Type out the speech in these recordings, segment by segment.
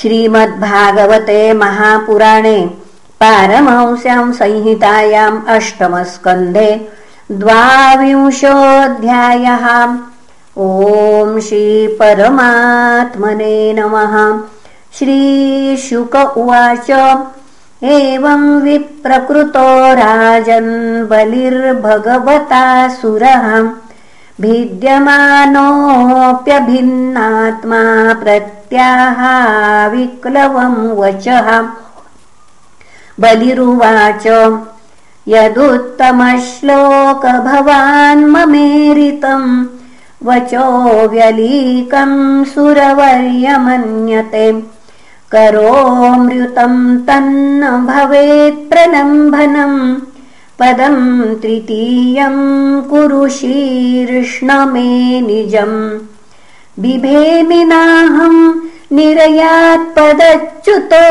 श्रीमद्भागवते महापुराणे पारमंस्यां संहितायाम् अष्टमस्कन्धे द्वाविंशोऽध्यायः। ॐ श्रीपरमात्मने नमः। श्रीशुक उवाच। एवं विप्रकृतो राजन् बलिर्भगवतासुरः भिद्यमानोऽप्यभिन्नात्मा प्रत्याहाविक्लवं वचः। बलिरुवाच यदुत्तमश्लोकभवान् ममेरितं वचो व्यलीकं सुरवर्यमन्यते। करोमृतं तन्न भवेत् प्रलम्भनम् पदं तृतीयं कुरु शीर्ष्ण मे निजम् बिभेमिनाहं निरयात्पदच्युतो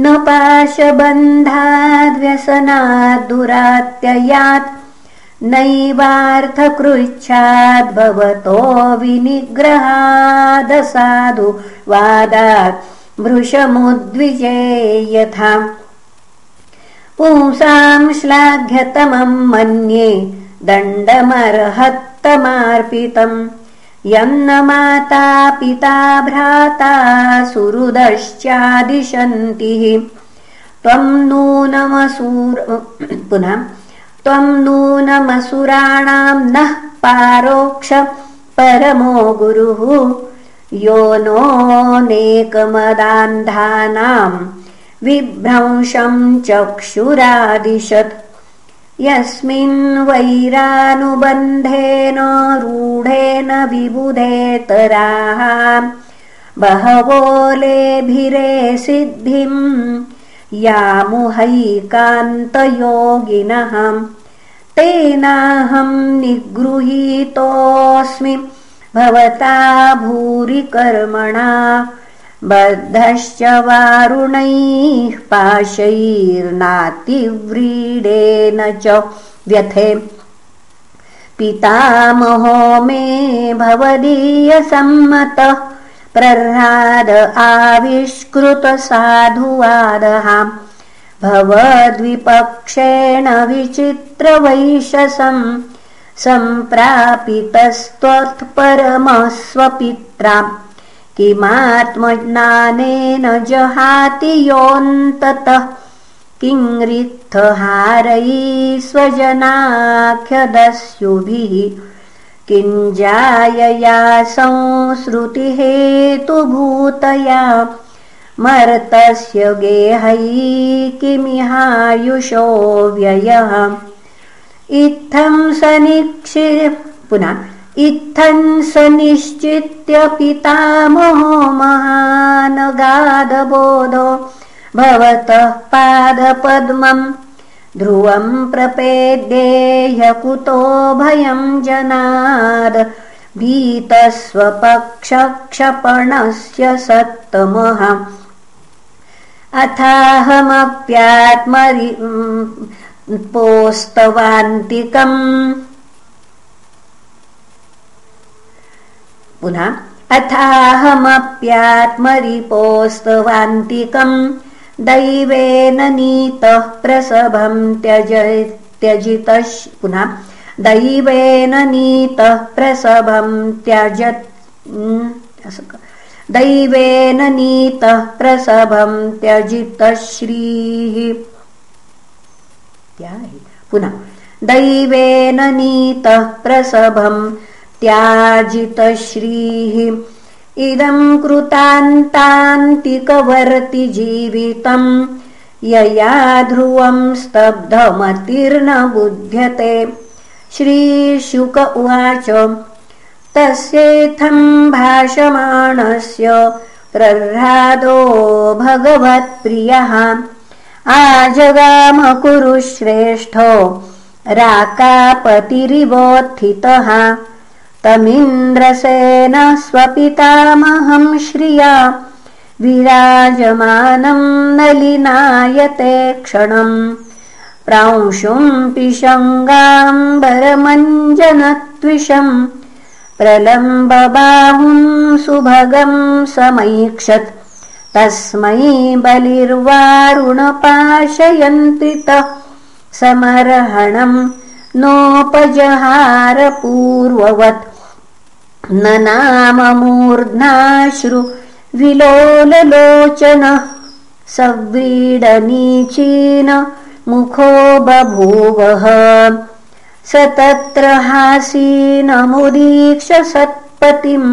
न पाशबन्धाद्व्यसनाद्दुरात्ययात् नैवार्थकृच्छाद्भवतो विनिग्रहादसाधु वादात् भृशमुद्विजे यथा पुंसां श्लाघ्यतमं मन्ये दण्डमर्हत्तमार्पितम्। यं न माता पिता भ्राता सुहृदश्चादिशन्तिः। त्वं नूनमसूर पुनः त्वं नूनमसुराणां नः पारोक्ष परमो गुरुः। यो नोनेकमदान्धानाम् विभ्रंशं चक्षुरादिशत् यस्मिन् वैरानुबन्धेन रूढेन विबुधेतराः। बहवो लेभिरे सिद्धिं यामुहैकान्तयोगिनः। तेनाहं निगृहीतोऽस्मि भवता भूरि कर्मणा बद्धश्च वारुणैः पाशैर्नातिव्रीडेन च व्यथे। पितामहो मे भवदीयसम्मतः प्रह्लाद आविष्कृतसाधुवादः भवद्विपक्षेण विचित्रवैशसम् सम्प्रापितस्त्वत्परमस्वपित्रा किमात्मज्ञानेन जहाति योऽन्ततः किङ्रित्थहारैः स्वजनाख्यदस्युभिः किञ्जायया संसृतिहेतुभूतया मर्तस्य गेहैः किमिहायुषो व्ययः इत्थं सनिक्षि पुनः इत्थन् स निश्चित्य पितामहो महानगादबोधो भवतः पादपद्मम् ध्रुवं प्रपेद्येह्यकुतो भयं जनाद भीतस्वपक्षक्षपणस्य सत्तमः। अथाहमप्यात्मरि पोस्तवान्तिकम् पुनः अथाहमप्यात्मरिपोस्तवान्तिकम् दैवेन नीतः प्रसभं त्यज त्यजितः पुनः दैवेन नीतः प्रसभं त्यजत् दैवेन नीतः प्रसभं त्यजितः श्रीः पुनः दैवेन नीतः प्रसभम् त्याजितश्रीः इदं कृतान्तान्तिकवर्ति जीवितं यया ध्रुवं स्तब्धमतिर्न बुध्यते श्रीशुक उवाच तस्येथं भाषमाणस्य प्रह्लादो भगवत्प्रियः। आजगामकुरुश्रेष्ठो राकापतिरिवोत्थितः तमिन्द्रसेन स्वपितामहं श्रिया। विराजमानं नलिनायते क्षणम् प्रांशुं पिशङ्गाम्बरमञ्जनत्विषम् प्रलम्बबाहुं सुभगं समैक्षत्। तस्मै बलिर्वारुणपाशयन्त्रितः समर्हणम् नोपजहारपूर्ववत् न नाम मूर्ध्नाश्रु विलोललोचनः सव्रीडनीचीन मुखो बभूवः स तत्र हासीनमुदीक्ष सत्पतिम्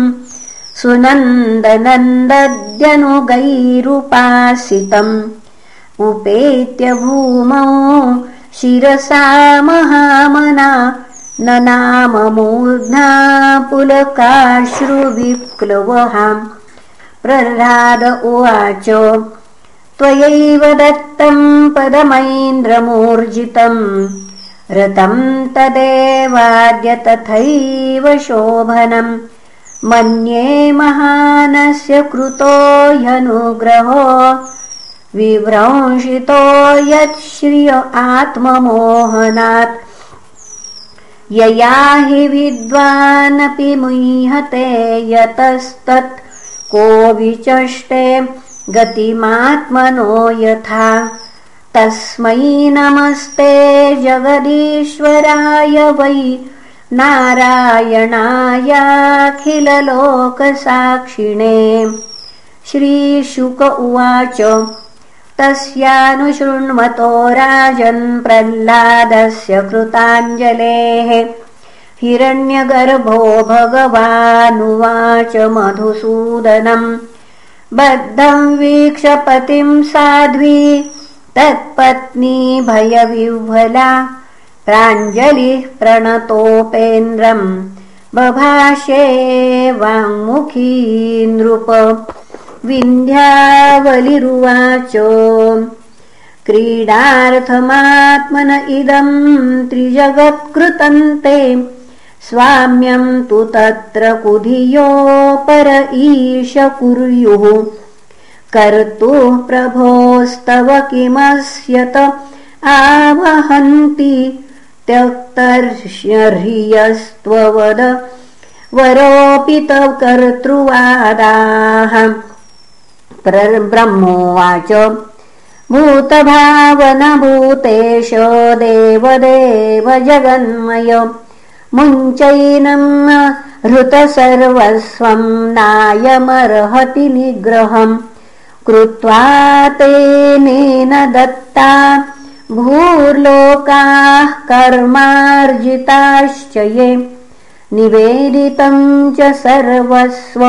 सुनन्दनन्दद्यनुगैरुपासितम्। उपेत्य भूमौ शिरसा महामना न नाम मूर्ध्ना पुलकाश्रुविक्लवहाम् प्रह्लाद उवाच त्वयैव दत्तम् पदमैन्द्रमूर्जितम् रतम् तदेवाद्य तथैव शोभनम् मन्ये महानस्य कृतो ह्यनुग्रहो। विभ्रंशितो यत् श्रिय आत्ममोहनात् यया हि विद्वानपि मुह्यते यतस्तत्। को विचष्टे गतिमात्मनो यथा। तस्मै नमस्ते जगदीश्वराय वै नारायणायाखिललोकसाक्षिणे। श्रीशुक उवाच तस्यानुशृण्वतो राजन् प्रह्लादस्य कृताञ्जलेः हिरण्यगर्भो भगवानुवाच मधुसूदनम्। बद्धम् वीक्षपतिम् साध्वी तत्पत्नी भयविह्वला प्राञ्जलिः प्रणतोपेन्द्रम्। बभाषे वाङ्मुखी नृप विन्ध्यावलिरुवाच। क्रीडार्थमात्मन इदम् त्रिजगत्कृतन्ते। स्वाम्यम् तु तत्र कुधियोपर ईश कुर्युः कर्तुः प्रभोस्तव किमस्यत आवहन्ति। त्यक्तर्ह्यस्त्ववद वरोऽपि तव कर्तृवादाः ब्रह्मोवाच। भूतभावनभूतेश देवदेव जगन्मय। मुञ्चैनम् हृतसर्वस्वम् नायमर्हति निग्रहम्। कृत्वा तेनेन दत्ता। भूर्लोकाः कर्मार्जिताश्च ये। निवेदितम् च सर्वस्व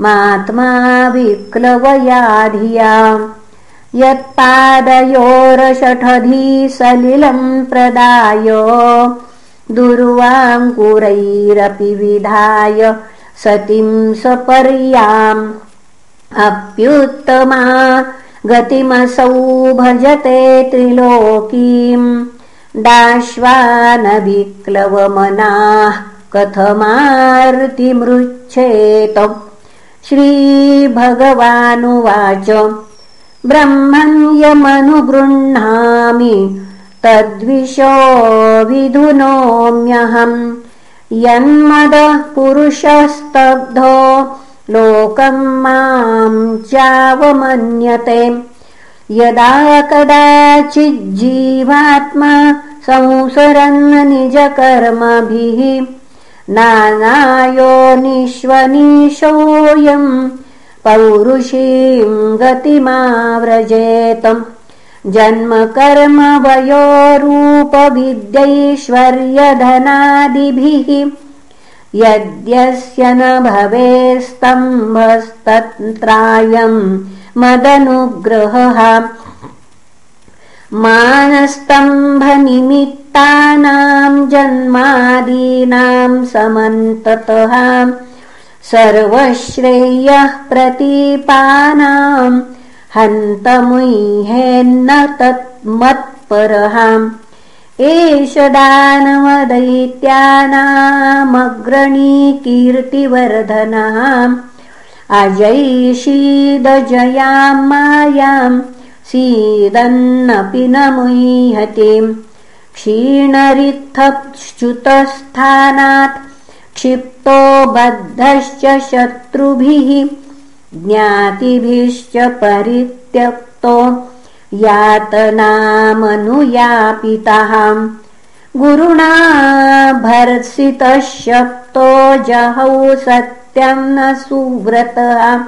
मात्मा विक्लवयाधिया यत्पादयोरषठधीसलिलम् प्रदाय दुर्वाङ्कुरैरपि विधाय सतीं सपर्याम् अप्युत्तमा गतिमसौ भजते त्रिलोकीम्। दाश्वानविक्लवमनाः कथमार्तिमृच्छेत श्रीभगवानुवाच। ब्रह्मण्यमनुगृह्णामि तद्विशो विधुनोम्यहम् यन्मदः पुरुषस्तब्धो लोकम् माम् चावमन्यते। यदा कदाचिज्जीवात्मा संसरन् निजकर्मभिः नानायो निष्वनिशोऽयम् पौरुषीम् गतिमाव्रजेतम् जन्म कर्म वयोरूपविद्यैश्वर्यधनादिभिः यद्यस्य न भवे स्तम्भस्तत्रायम् मदनुग्रहः मानस्तम्भनिमित्तानाम् जन्मादीनाम् समन्ततः सर्वश्रेयः प्रतीपानाम् हन्तमुह्येन्न तत्मत्परहाम्। एष दानवदैत्यानामग्रणी कीर्तिवर्धनः अजैषीदजयाम् मायाम् सीदन्नपि न मुह्यति क्षीणरित्थच्युतस्थानात् क्षिप्तो बद्धश्च शत्रुभिः ज्ञातिभिश्च परित्यक्तो यातनामनुयापितः। गुरुणा भर्सितः शक्तो जहौ सत्यं न सुव्रतः।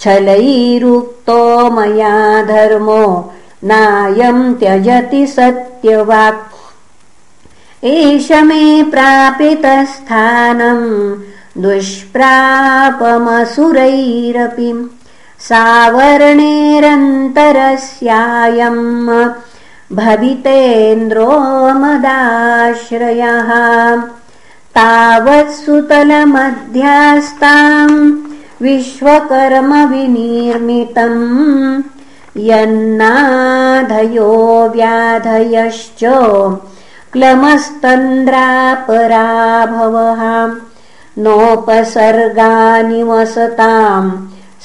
छलैरुक्तो मया धर्मो नायं त्यजति एष मे प्रापितस्थानम् दुष्प्रापमसुरैरपि। सावर्णेरन्तरस्यायम् भवितेन्द्रो मदाश्रयः। तावत्सुतलमध्यास्ताम् विश्वकर्मविनिर्मितम् यन्नाधयो व्याधयश्च क्लमस्तन्द्रापराभवः। नोपसर्गानि वसताम्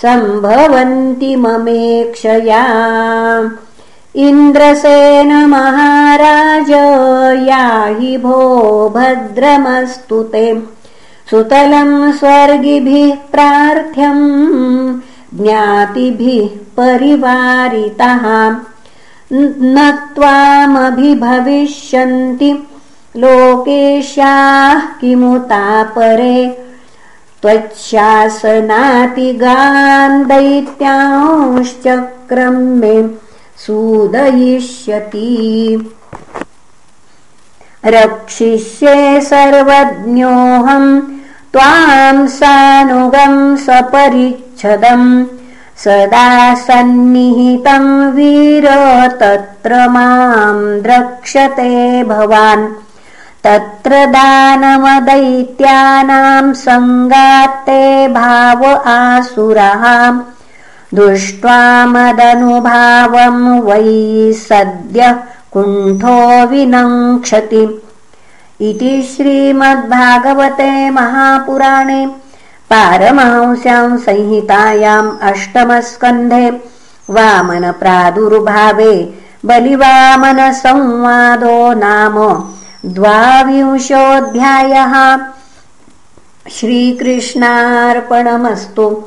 सम्भवन्ति ममेक्षया। इन्द्रसेन महाराज याहि भो भद्रमस्तु ते। सुतलम् स्वर्गिभिः प्रार्थ्यम् ज्ञातिभिः परिवारितः। न त्वामभिभविष्यन्ति। लोकेशाः किमुतापरे? त्वच्छासनातिगान् दैत्यांश्चक्रम् मे सूदयिष्यति। रक्षिष्ये सर्वज्ञोऽहम् त्वाम् सानुगम् सदा सन्निहितम् वीर तत्र माम् द्रक्ष्यते भवान्। तत्र दानवदैत्यानाम् सङ्गात्ते भाव आसुरः। दृष्ट्वा मदनुभावम् वै सद्यः कुण्ठो विनङ्क्षति। इति श्रीमद्भागवते महापुराणे पारमांस्याम् संहितायाम् अष्टमस्कन्धे वामनप्रादुर्भावे बलिवामनसंवादो नाम द्वाविंशोऽध्यायः। श्रीकृष्णार्पणमस्तु।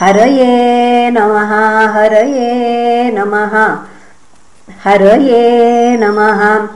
हरये नमः हरये नमः हरये नमः